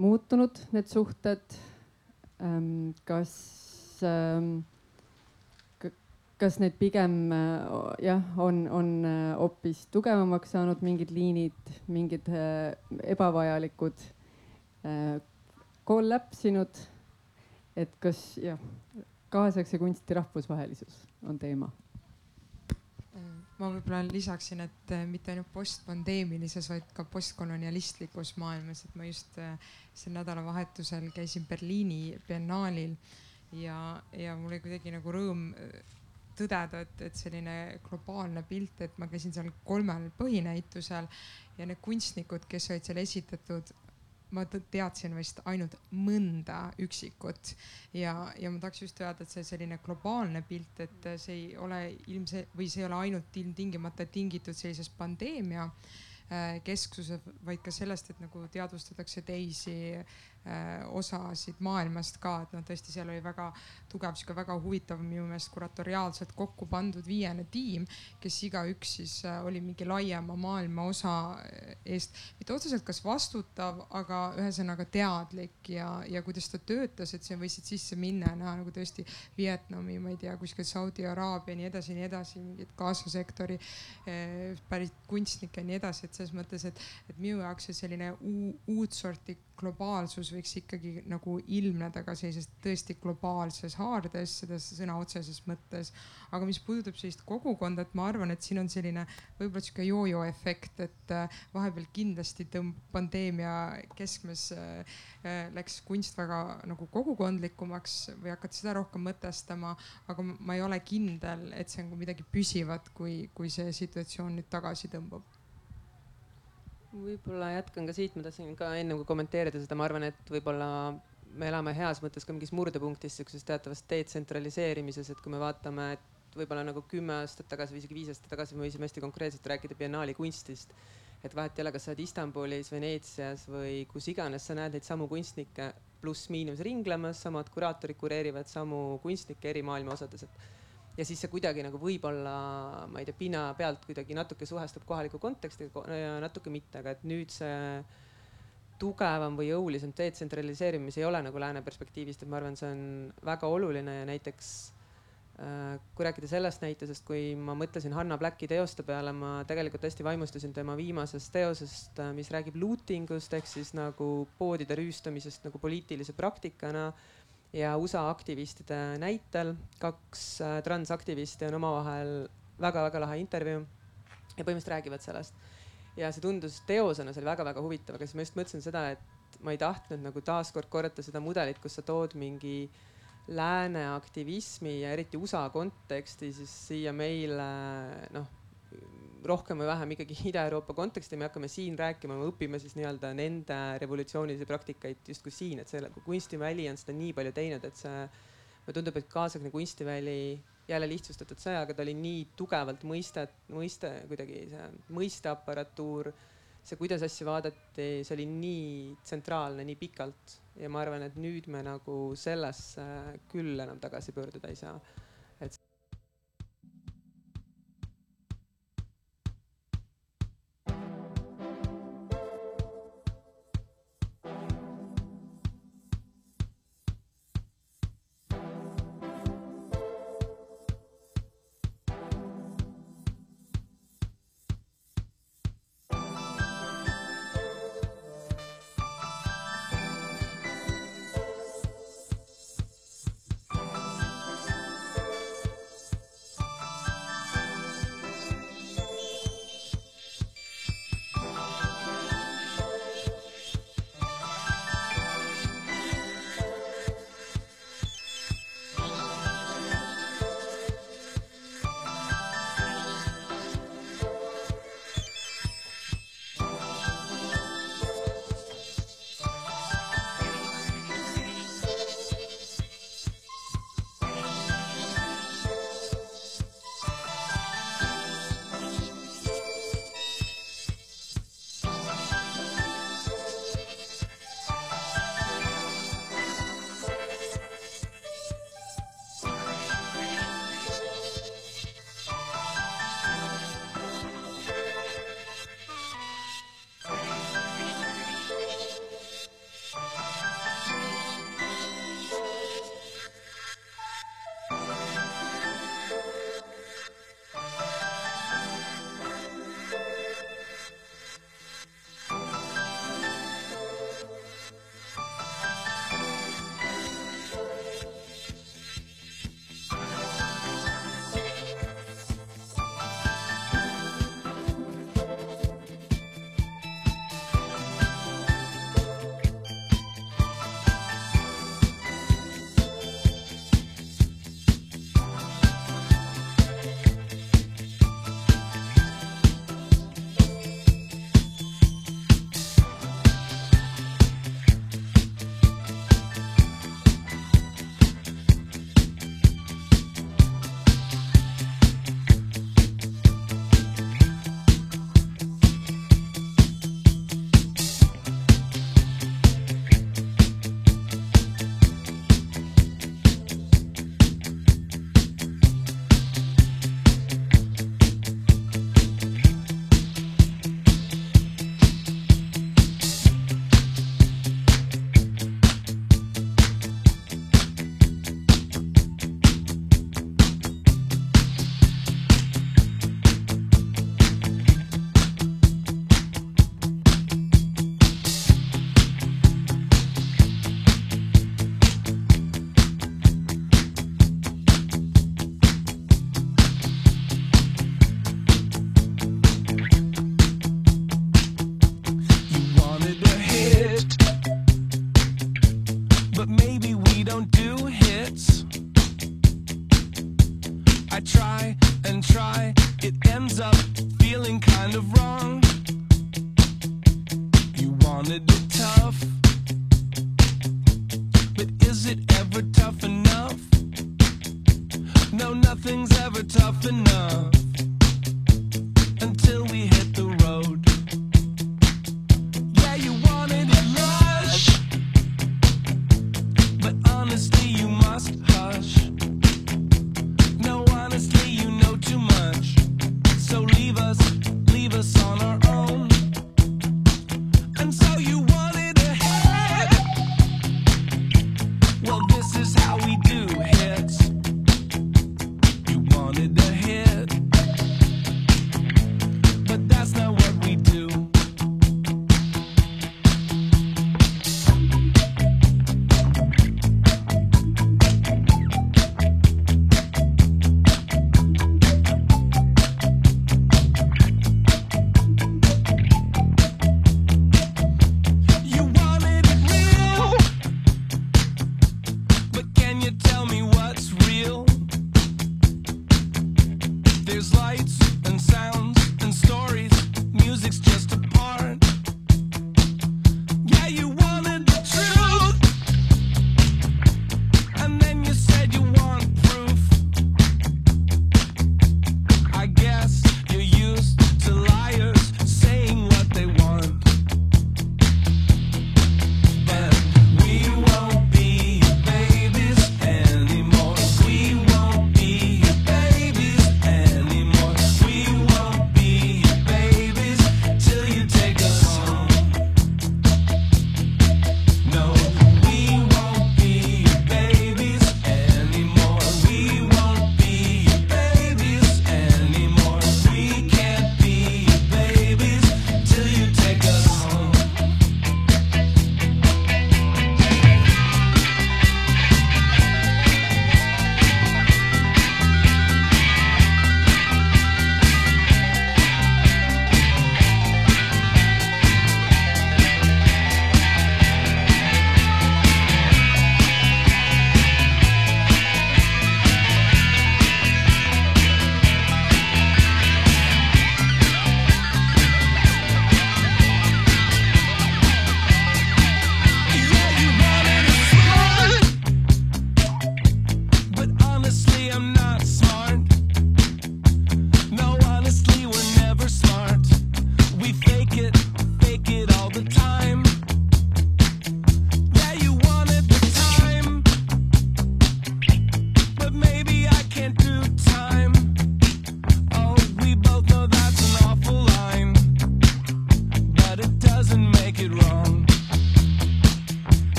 muutunud need suhted? Ähm, kas kas need pigem äh, jah, on, on äh, hoopis tugevamaks saanud mingid liinid, mingid äh, ebavajalikud kollapsinud? et kas jah, kaasaegse kunsti rahvusvahelisus on teema? Ma võib-olla lisaksin, et mitte ainult postpandeemilises, vaid ka postkolonialistlikus maailmas, et ma just sel nädalavahetusel käisin Berliini biennaalil ja, ja mul oli kuidagi nagu rõõm tõdeda, et, et selline globaalne pilt, et ma käisin seal kolmel põhinäitusel ja need kunstnikud, kes olid seal esitatud, ma teadsin vist ainult mõnda üksikut ja, ja ma tahaks just öelda, et see selline globaalne pilt, et see ei ole ilmse- või see ei ole ainult ilmtingimata tingitud sellisest pandeemia äh, kesksuse, vaid ka sellest, et nagu teadvustatakse teisi osasid maailmast ka, et noh, tõesti seal oli väga tugev, sihuke väga huvitav minu meelest kuratoriaalselt kokku pandud viiene tiim, kes igaüks siis äh, oli mingi laiema maailma osa äh, eest, mitte otseselt kas vastutav, aga ühesõnaga teadlik ja, ja kuidas ta töötas, et sa võisid sisse minna ja näha nagu tõesti Vietnami, ma ei tea, kuskil Saudi Araabia, nii edasi, nii edasi, mingid Gaza sektori pärit kunstnikke ja nii edasi, et selles mõttes, et, et minu jaoks see selline uut sorti globaalsus võiks ikkagi nagu ilmneda ka sellises tõesti globaalses haardes, seda sõna otseses mõttes. aga mis puudutab sellist kogukonda, et ma arvan, et siin on selline võib-olla sihuke jojo efekt, et äh, vahepeal kindlasti tõmb-, pandeemia keskmes äh, äh, läks kunst väga nagu kogukondlikumaks või hakati seda rohkem mõtestama, aga ma ei ole kindel, et see on midagi püsivat, kui, kui see situatsioon nüüd tagasi tõmbab võib-olla jätkan ka siit, ma tahtsin ka enne kui kommenteerida seda, ma arvan, et võib-olla me elame heas mõttes ka mingis murdepunktis sihukeses teatavas detsentraliseerimises, et kui me vaatame, et võib-olla nagu kümme aastat tagasi või isegi viis aastat tagasi me võisime hästi konkreetselt rääkida biennaali kunstist. et vahet ei ole, kas sa oled Istanbulis, Veneetsias või kus iganes, sa näed neid samu kunstnikke pluss-miinus ringlemas, samad kuraatorid kureerivad samu kunstnikke eri maailma osades, et ja siis see kuidagi nagu võib-olla, ma ei tea, pinnapealt kuidagi natuke suhestub kohaliku kontekstiga ja natuke mitte, aga et nüüd see tugevam või jõulisem detsentraliseerimine, mis ei ole nagu lääne perspektiivist, et ma arvan, see on väga oluline ja näiteks äh, kui rääkida sellest näitusest, kui ma mõtlesin Hanna Blacki teoste peale, ma tegelikult hästi vaimustusin tema viimasest teosest, äh, mis räägib looting ust ehk siis nagu poodide rüüstamisest nagu poliitilise praktikana ja USA aktivistide näitel. kaks äh, transaktivisti on omavahel väga-väga lahe intervjuu ja põhimõtteliselt räägivad sellest ja see tundus teosena, see oli väga-väga huvitav, aga siis ma just mõtlesin seda, et ma ei tahtnud nagu taaskord korrata seda mudelit, kus sa tood mingi lääne aktivismi ja eriti USA konteksti siis siia meile noh, rohkem või vähem ikkagi Ida-Euroopa konteksti, me hakkame siin rääkima, me õpime siis nii-öelda nende revolutsioonilisi praktikaid justkui siin, et selle kunstiväli on seda nii palju teinud, et see mulle tundub, et kaasaegne kunstiväli jälle lihtsustatud sõjaga, ta oli nii tugevalt mõistet, mõiste kuidagi see mõisteaparatuur, see, kuidas asju vaadati, see oli nii tsentraalne nii pikalt ja ma arvan, et nüüd me nagu sellesse küll enam tagasi pöörduda ei saa